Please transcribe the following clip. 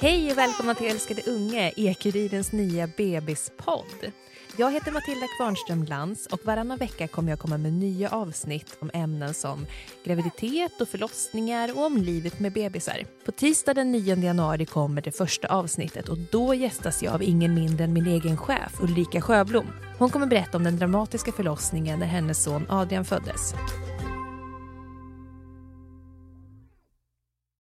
Hej och välkomna till Älskade unge, Ekerydens nya bebispodd. Jag heter Matilda Kvarnström Lantz och varannan vecka kommer jag komma med nya avsnitt om ämnen som graviditet och förlossningar och om livet med bebisar. På tisdag den 9 januari kommer det första avsnittet och då gästas jag av ingen mindre än min egen chef Ulrika Sjöblom. Hon kommer berätta om den dramatiska förlossningen när hennes son Adrian föddes.